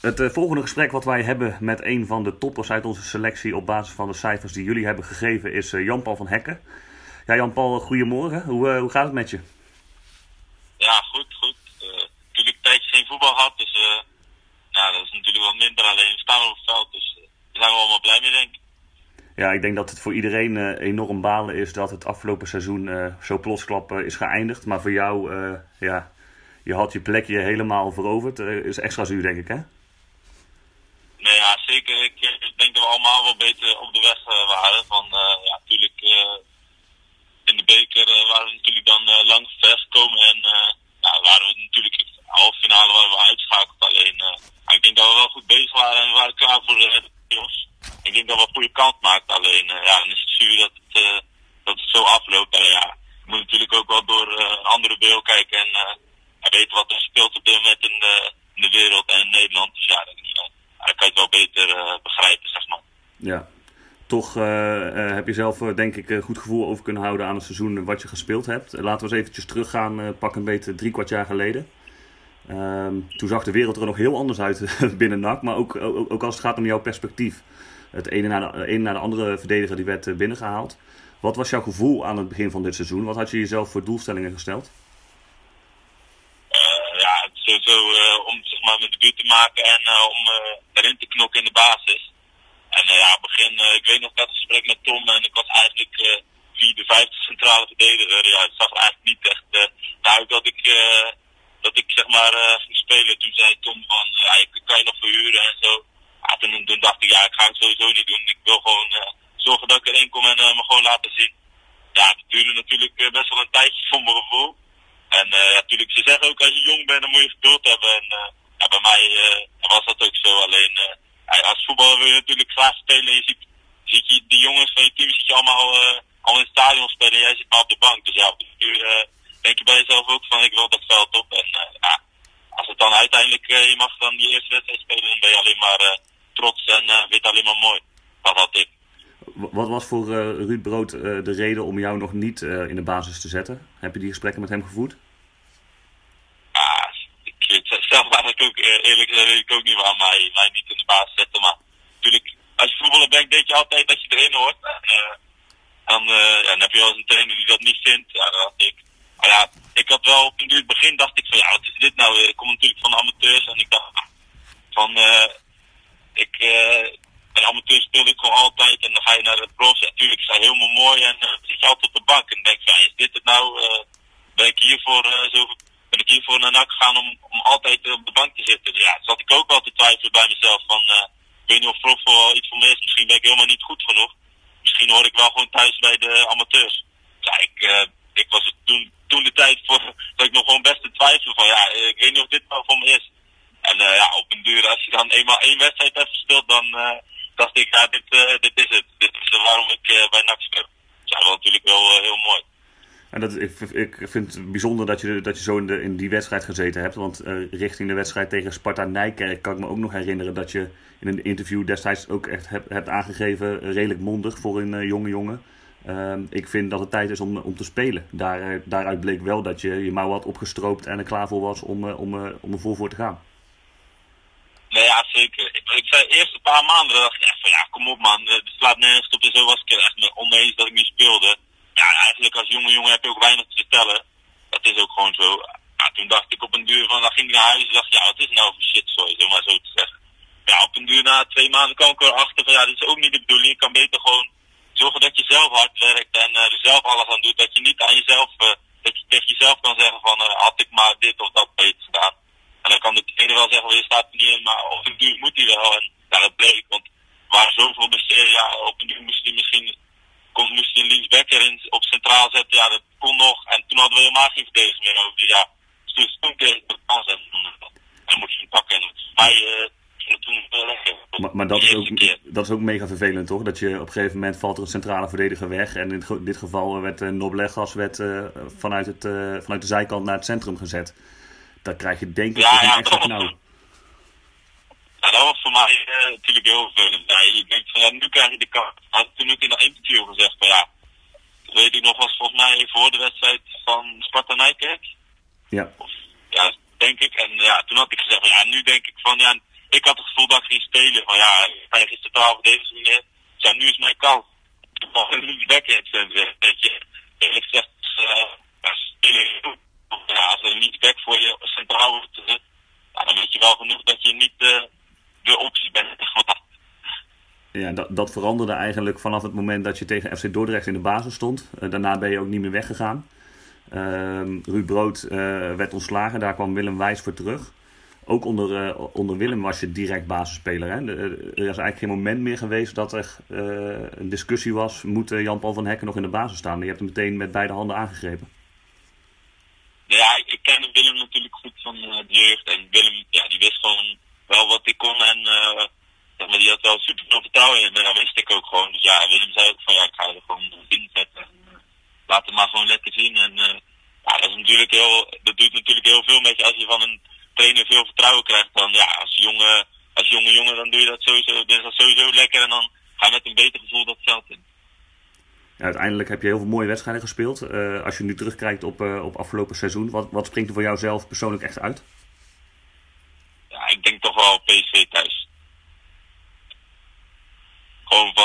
Het eh, volgende gesprek wat wij hebben met een van de toppers uit onze selectie op basis van de cijfers die jullie hebben gegeven is uh, Jan-Paul van Hekken. Ja, Jan-Paul, goedemorgen. Hoe, hoe gaat het met je? Ja, goed, goed. natuurlijk een tijdje geen voetbal gehad, dus ja, dat is natuurlijk wat minder. Alleen staan we op het veld, dus daar zijn we allemaal blij mee, denk ik. Ja, ik denk dat het voor iedereen uh, enorm balen is dat het afgelopen seizoen uh, zo plotsklap uh, is geëindigd. Maar voor jou, ja, je had je plekje helemaal veroverd. is extra zuur, denk ik, hè? Zeker. Ik, ik denk dat we allemaal wel beter op de weg waren. Van, ja, natuurlijk, in de beker waren we natuurlijk dan lang ver gekomen. En ja, waren we natuurlijk in de halve finale waren we uitschakeld. Alleen, ik denk dat we wel goed bezig waren en we waren klaar voor de jongens ik denk dat we een goede kant maakt. Alleen, ja, is het zuur dat het, dat het zo afloopt. En ja, je moet natuurlijk ook wel door uh, andere beeld kijken en weten wat er speelt op dit moment in de, in de wereld en in Nederland. Dus ja, dan, dan kan je het wel beter begrijpen, zeg maar. Ja. Toch heb je zelf, denk ik, goed gevoel over kunnen houden aan het seizoen wat je gespeeld hebt. Laten we eens eventjes teruggaan, pak een beetje drie kwart jaar geleden. Ehm, toen zag de wereld er nog heel anders uit binnen NAC, maar ook, ook, als het gaat om jouw perspectief het ene na de, ene na de andere verdediger die werd eh, binnengehaald. Wat was jouw gevoel aan het begin van dit seizoen? Wat had je jezelf voor doelstellingen gesteld? Ja, sowieso uh, om zeg maar, met de buurt te maken en uh, om erin te knokken in de basis. En ja, begin, ik weet nog, ik had gesprek met Tom en ik was eigenlijk vierde, vijfde centrale verdediger. Ja, het zag er eigenlijk niet echt uit dat ik, dat ik zeg maar ging spelen. Toen zei Tom van, ja, ik kan je nog verhuren en zo ja, toen, toen, dacht ik, ja, ik ga het sowieso niet doen. Ik wil gewoon zorgen dat ik erin kom en me gewoon laten zien. Ja, het duurde natuurlijk best wel een tijdje voor mijn gevoel. En natuurlijk, ze zeggen ook als je jong bent, dan moet je geduld hebben. En ja, bij mij was dat ook zo. Alleen als voetballer wil je natuurlijk graag spelen. Je ziet, die jongens van je team ziet je allemaal al in het stadion spelen en jij zit maar op de bank. Dus ja, de duur denk je bij jezelf ook van ik wil dat veld op. En ja, als het dan uiteindelijk, je mag dan die eerste wedstrijd spelen, dan ben je alleen maar trots en uh, weet alleen maar mooi. Dat had ik. Wat was voor Ruud Brood de reden om jou nog niet in de basis te zetten? Heb je die gesprekken met hem gevoerd? Ah, ik zelf eigenlijk ook eerlijk gezegd weet ik ook niet waarom hij mij niet in de basis zette. Maar natuurlijk, als je voetballer bent, denk je altijd dat je erin hoort. En, dan, ja, dan heb je wel eens een trainer die dat niet vindt. Ja, dat ik. Maar ja, ik had wel op het begin dacht ik van ja, wat is dit nou? Ik kom natuurlijk van de amateurs en ik dacht van ik, uh, bij amateur speelde ik gewoon altijd en dan ga je naar de profs. Natuurlijk is dat helemaal mooi en zit je altijd op de bank en denk je, ja, is dit het nou? Ben ik hiervoor zo, ben ik hiervoor naar NAC gegaan om, om altijd op de bank te zitten? Ja, zat ik ook wel te twijfelen bij mezelf van, ik weet niet of prof wel iets voor me is. Misschien ben ik helemaal niet goed genoeg. Misschien hoor ik wel gewoon thuis bij de amateurs. Ja, ik, ik was toen, toen de tijd voor, dat ik nog gewoon best te twijfelen van, ja, ik weet niet of dit wel voor me is. En ja, op een duur, als je dan eenmaal één wedstrijd hebt gespeeld, dan dacht ik, ja, dit, dit is het. Dit is waarom ik bij NAC speel. Ja, natuurlijk wel mooi. En dat, ik, ik vind het bijzonder dat je, dat je zo in, in die wedstrijd gezeten hebt. Want richting de wedstrijd tegen Sparta Nijkerk kan ik me ook nog herinneren dat je in een interview destijds ook echt hebt, aangegeven, redelijk mondig voor een jonge jongen. Ehm, ik vind dat het tijd is om, om te spelen. Daar, daaruit bleek wel dat je je mouw had opgestroopt en er klaar voor was om, om, om er vol voor te gaan. Nee, ja, zeker. Ik, ik zei de eerste paar maanden dacht ik echt van ja, kom op man, het slaat nergens op. En zo was ik er echt mee oneens dat ik niet speelde. Als jonge jongen heb je ook weinig te vertellen. Dat is ook gewoon zo. Toen dacht ik op een duur van, dan ging ik naar huis en dacht ja, wat is nou voor shit, sorry, zo maar zo te zeggen. Ja, op een duur na twee maanden kwam ik erachter van ja, dit is ook niet de bedoeling. Je kan beter gewoon zorgen dat je zelf hard werkt en uh, er zelf alles aan doet. Dat je niet aan jezelf, uh, dat je tegen jezelf kan zeggen van uh, had ik maar dit of dat beter gedaan. En dan kan de trainer wel zeggen, je staat er niet in, maar op een duur moet hij wel. En ja, dat bleek, want waren zoveel besteden, ja, op een duur moest hij misschien kon, moest hij een linksback centraal zetten, ja, dat kon nog. En toen hadden we helemaal geen verdedigers meer over. Dus ja, dus toen kreeg ik de kans en dan moet je hem pakken. En mij, uh, toen maar, maar dat, is ook, dat is ook mega vervelend, toch? Dat je op een gegeven moment valt er een centrale verdediger weg. En in dit geval werd uh, Noblegas werd, uh, vanuit, het, uh, vanuit de zijkant naar het centrum gezet. Dan krijg je denk ik ja, ja, extra knauw. Ja, dat was voor mij natuurlijk heel vervelend. Ja, je denkt van ja, nu krijg je de kans. Had ik toen ook in een interview gezegd van ja, weet ik nog, was volgens mij voor de wedstrijd van Sparta Nijkerk. Ja. Of, ja, denk ik. En ja, toen had ik gezegd ja, nu denk ik van ja, ik had het gevoel dat ik ging spelen. Van ja, hij is totaal verdediging neer. Ja, nu is mijn kans. Ik back in weet je. Eerlijk gezegd, ja, spelen ja, als er niet back voor je centraal wordt, ja, dan weet je wel genoeg dat je niet de optie bent. Ja, dat, dat veranderde eigenlijk vanaf het moment dat je tegen FC Dordrecht in de basis stond. Uh, daarna ben je ook niet meer weggegaan. Uh, Ruud Brood uh, werd ontslagen, daar kwam Willem Wijs voor terug. Ook onder, uh, onder Willem was je direct basisspeler. Hè? Er is eigenlijk geen moment meer geweest dat er een discussie was: moet Jan-Paul van Hekken nog in de basis staan? Je hebt hem meteen met beide handen aangegrepen. Ja, ik, ik ken Willem natuurlijk goed van de jeugd. En Willem, ja, die wist gewoon wel wat ik kon. En maar, die had wel super veel vertrouwen in me. Dat wist ik ook gewoon. Dus ja, Willem zei ook van ja, ik ga er gewoon in zetten. En, laat het maar gewoon lekker zien. En ja, dat natuurlijk heel, dat doet natuurlijk heel veel met je als je van een trainer veel vertrouwen krijgt. Dan ja, als jonge, als jonge jongen, dan doe je dat sowieso, is sowieso lekker. En dan ga je met een beter gevoel dat veld in. Uiteindelijk heb je heel veel mooie wedstrijden gespeeld. Uh, als je nu terugkijkt op, uh, op afgelopen seizoen, wat, wat springt er voor jou zelf persoonlijk echt uit? Ja, ik denk toch wel PSV thuis.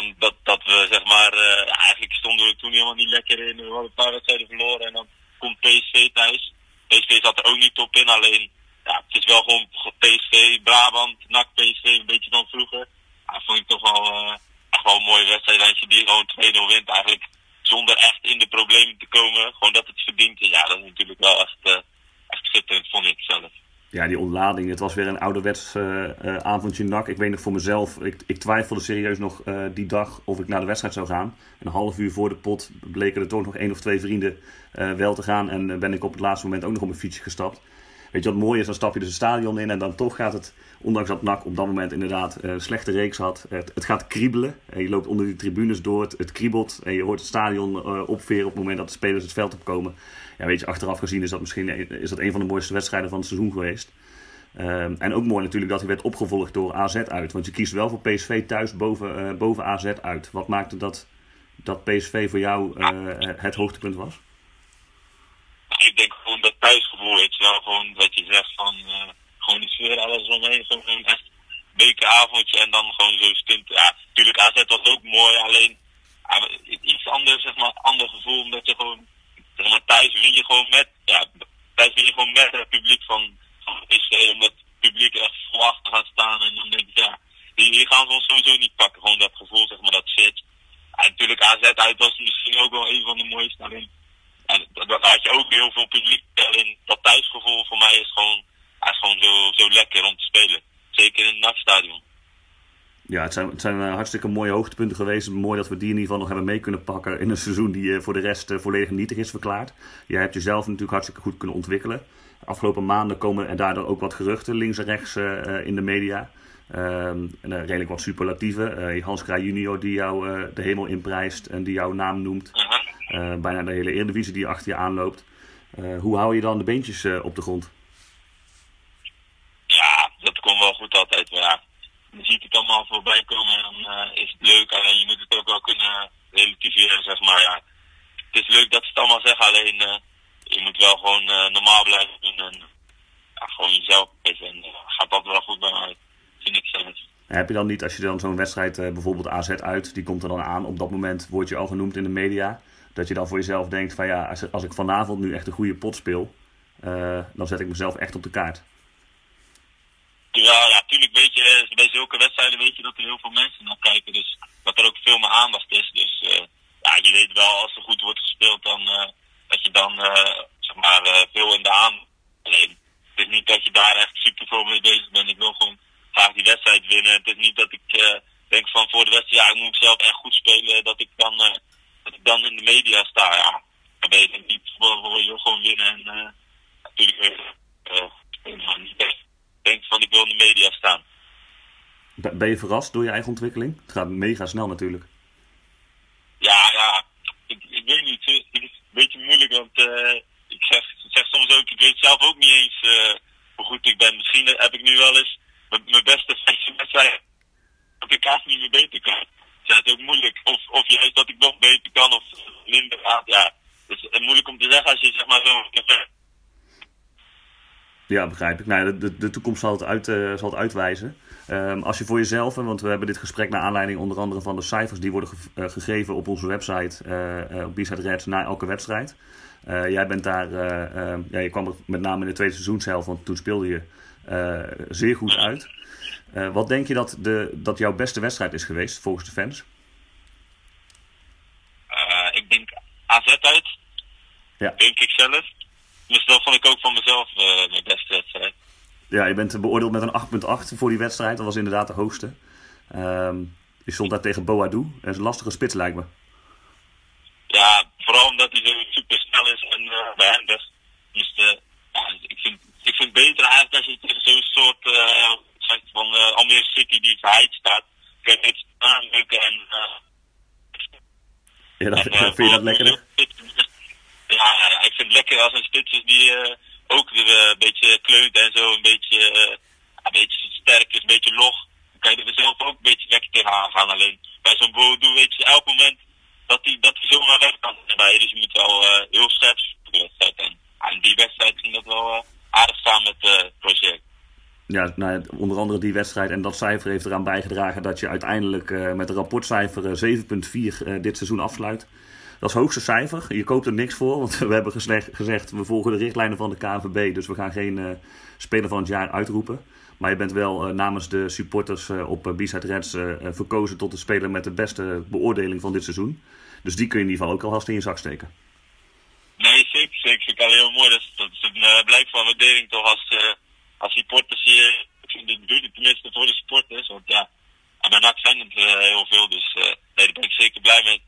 Van dat, dat we zeg maar, uh, eigenlijk stonden we toen helemaal niet lekker in. We hadden een paar wedstrijden verloren en dan komt PSV thuis. PSV zat er ook niet top in, alleen ja, het is wel gewoon PSV, Brabant, NAC, PSV, een beetje dan vroeger. Ja, vond ik toch wel, uh, echt wel een mooie wedstrijd. Als je die gewoon 2-0 wint eigenlijk, zonder echt in de problemen te komen. Gewoon dat het verdient. Ja, dat is natuurlijk wel echt, uh, echt schitterend, vond ik zelf. Ja, die ontlading. Het was weer een ouderwets uh, uh, avondje nak. Ik weet nog voor mezelf, ik, ik twijfelde serieus nog uh, die dag of ik naar de wedstrijd zou gaan. En een half uur voor de pot bleken er toch nog één of twee vrienden wel te gaan. En ben ik op het laatste moment ook nog op mijn fietsje gestapt. Weet je wat mooi is? Dan stap je dus het stadion in en dan toch gaat het, ondanks dat NAC op dat moment inderdaad een slechte reeks had, het, het, gaat kriebelen. En je loopt onder die tribunes door, het, kriebelt en je hoort het stadion opveren op het moment dat de spelers het veld opkomen. Ja, weet je, achteraf gezien is dat misschien is dat een van de mooiste wedstrijden van het seizoen geweest. Um, en ook mooi natuurlijk dat hij werd opgevolgd door AZ uit. Want je kiest wel voor PSV thuis boven, uh, boven AZ uit. Wat maakte dat, dat PSV voor jou uh, het hoogtepunt was? Ik denk gewoon dat thuisgevoel, weet je wel. Gewoon wat je zegt van uh, gewoon die sfeer, alles omheen. Gewoon echt bekeravondje en dan gewoon zo stint. Ja, natuurlijk AZ was ook mooi, alleen iets anders, zeg maar, ander gevoel. Omdat je gewoon, zeg maar, thuis win je gewoon met, ja, thuis win je gewoon met het publiek van is uh, om het publiek echt vol gaat staan. En dan denk ja, hier gaan ze ons sowieso niet pakken. Gewoon dat gevoel, zeg maar, dat zit. En natuurlijk AZ uit was misschien ook wel een van de mooiste. Alleen, en daar had je ook heel veel publiek. Alleen dat thuisgevoel voor mij is gewoon, is gewoon zo, zo lekker om te spelen. Zeker in het nachtstadion. Ja, het zijn, het zijn hartstikke mooie hoogtepunten geweest. Mooi dat we die in ieder geval nog hebben mee kunnen pakken in een seizoen die uh, voor de rest uh, volledig nietig is verklaard. Jij hebt jezelf natuurlijk hartstikke goed kunnen ontwikkelen afgelopen maanden komen er daardoor ook wat geruchten links en rechts in de media. Um, uh, redelijk wat superlatieven. Uh, Hans Kraaij junior die jou de hemel inprijst en die jouw naam noemt. bijna de hele Eredivisie die achter je aanloopt. hoe hou je dan de beentjes op de grond? Ja, dat komt wel goed altijd. Maar ja, dan zie ik en dan is het leuk. Alleen je moet het ook wel kunnen relativeren, zeg maar. Ja, het is leuk dat ze het allemaal zeggen, alleen je moet wel gewoon uh, normaal blijven doen en ja, gewoon jezelf blijven. En gaat dat wel goed bij mij, vind ik zelf. Heb je dan niet, als je dan zo'n wedstrijd, bijvoorbeeld AZ uit, die komt er dan aan, op dat moment word je al genoemd in de media, dat je dan voor jezelf denkt van ja, als, als ik vanavond nu echt een goede pot speel, dan zet ik mezelf echt op de kaart. Ja, natuurlijk weet je, bij zulke wedstrijden weet je dat er heel veel mensen naar kijken, dus dat er ook veel meer aandacht is. Dus ja, je weet wel, als er goed wordt gespeeld, dan dat je dan zeg maar veel in de aan. Alleen, het is niet dat je daar echt super veel mee bezig bent. Ik wil gewoon graag die wedstrijd winnen. Het is niet dat ik denk van voor de wedstrijd, ja, ik moet zelf echt goed spelen. Dat ik dan, dat ik dan in de media sta. Ja, dan ben je niet voor je gewoon winnen. En natuurlijk niet echt van ik wil in de media staan. Ben je verrast door je eigen ontwikkeling? Het gaat mega snel natuurlijk. Ja, ja. Ik, ik weet niet. Het is een beetje moeilijk, want uh, ik zeg, zeg soms ook, ik weet zelf ook niet eens uh, hoe goed ik ben. Misschien heb ik nu wel eens mijn beste wedstrijd dat ik haast niet meer beter kan. Ja, het is ook moeilijk. Of, of juist dat ik nog beter kan of minder gaat. Ja, het is moeilijk om te zeggen als je zeg maar zo Ja, begrijp ik. Nou, de, de, toekomst zal het, uit, uh, zal het uitwijzen. Um, als je voor jezelf, want we hebben dit gesprek naar aanleiding onder andere van de cijfers die worden ge uh, gegeven op onze website, uh, op B-Side Reds, na elke wedstrijd. jij bent daar, ehm, ja, je kwam er met name in de tweede seizoenshelft, want toen speelde je zeer goed uit. wat denk je dat, de, dat jouw beste wedstrijd is geweest volgens de fans? ik denk AZ uit. Ja. Denk ik zelf. Dus dat vond ik ook van mezelf mijn beste wedstrijd. Ja, je bent beoordeeld met een 8.8 voor die wedstrijd. Dat was inderdaad de hoogste. Um, je stond daar tegen Boadou. Dat is een lastige spits, lijkt me. Ja, vooral omdat hij zo super snel is en uh, behendig. Dus uh, ja, ik, vind, ik vind het beter eigenlijk als je tegen zo'n soort uh, van uh, Almere City die verheid staat. Kun je het aanrukken en... ja, dat, en, vind je dat lekker? Ja, ik vind het lekker als een spits die ook weer een beetje kleut en zo, een beetje, uh, een beetje sterk is, een beetje log. Dan kan je er zelf ook een beetje lekker tegenaan gaan. Alleen bij zo'n Bodo weet je elk moment dat hij dat zomaar weg kan bij Dus je moet wel heel scherp wedstrijd. En aan die wedstrijd ging dat wel aardig samen met het project. Ja, nou, onder andere die wedstrijd en dat cijfer heeft eraan bijgedragen dat je uiteindelijk met een rapportcijfer 7,4 dit seizoen afsluit. Dat is het hoogste cijfer. Je koopt er niks voor, want we hebben gezegd, we volgen de richtlijnen van de KNVB. Dus we gaan geen uh, speler van het jaar uitroepen. Maar je bent wel uh, namens de supporters uh, op B-Side Reds verkozen tot de speler met de beste beoordeling van dit seizoen. Dus die kun je in ieder geval ook alvast in je zak steken. Nee, zeker. Zeker. Vind ik al heel mooi. Dat is, dat is een blijk van waardering toch als, als supporters hier. Ik vind het tenminste voor de supporters. Want ja, mijn NAC zijn het heel veel. Dus nee, daar ben ik zeker blij mee.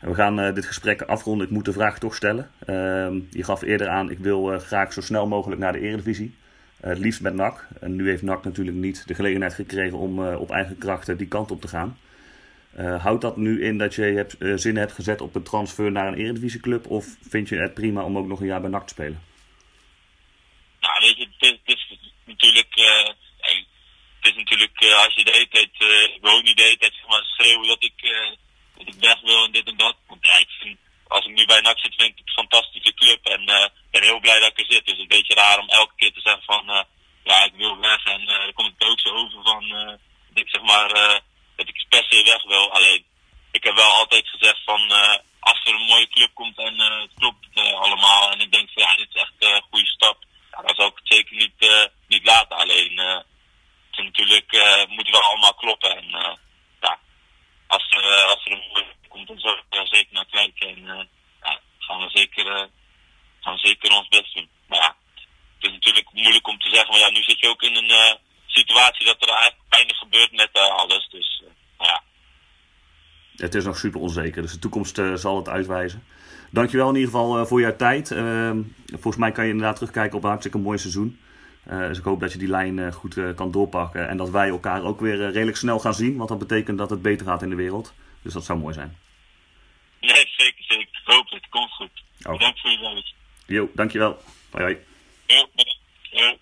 We gaan uh, dit gesprek afronden. Ik moet de vraag toch stellen. Uh, je gaf eerder aan, ik wil uh, graag zo snel mogelijk naar de Eredivisie. Eh, het liefst met NAC. En nu heeft NAC natuurlijk niet de gelegenheid gekregen om op eigen krachten die kant op te gaan. houdt dat nu in dat je hebt, zin hebt gezet op een transfer naar een Eredivisieclub? Of vind je het prima om ook nog een jaar bij NAC te spelen? Nou, weet je, het is, natuurlijk... het is natuurlijk, als je de hele tijd, ik wil niet de hele tijd maar, schreeuwen dat ik ik weg wil en dit en dat. Ik vind, als ik nu bij NAC zit, vind ik het een fantastische club. En uh, ben heel blij dat ik er zit. Dus het is een beetje raar om elke keer te zeggen van, uh, ja, ik wil weg. En uh, dan komt het ook zo over van, dat ik zeg maar, dat ik per se weg wil. Alleen, ik heb wel altijd gezegd van, als er een mooie club komt en het klopt allemaal. En ik denk van, ja, dit is echt een goede stap. Ja, dan zou ik het zeker niet, uh, niet laten. Alleen, uh, het is natuurlijk, uh, moet wel allemaal kloppen. En, uh, als er, uh, als er een mooie komt, dan zullen we daar zeker naar kijken. En uh, ja, gaan we zeker, uh, gaan we zeker ons best doen. Maar ja, het is natuurlijk moeilijk om te zeggen. Maar ja, nu zit je ook in een uh, situatie dat er eigenlijk weinig gebeurt met uh, alles. Dus uh, ja. Het is nog super onzeker, dus de toekomst uh, zal het uitwijzen. Dankjewel in ieder geval uh, voor jouw tijd. Uh, volgens mij kan je inderdaad terugkijken op een hartstikke mooi seizoen. Uh, dus ik hoop dat je die lijn uh, goed uh, kan doorpakken. En dat wij elkaar ook weer redelijk snel gaan zien. Want dat betekent dat het beter gaat in de wereld. Dus dat zou mooi zijn. Nee, zeker, zeker. Ik hoop het. Komt goed. Okay. Bedankt voor je tijd. Jo, dankjewel. Bye bye. Jo, jo.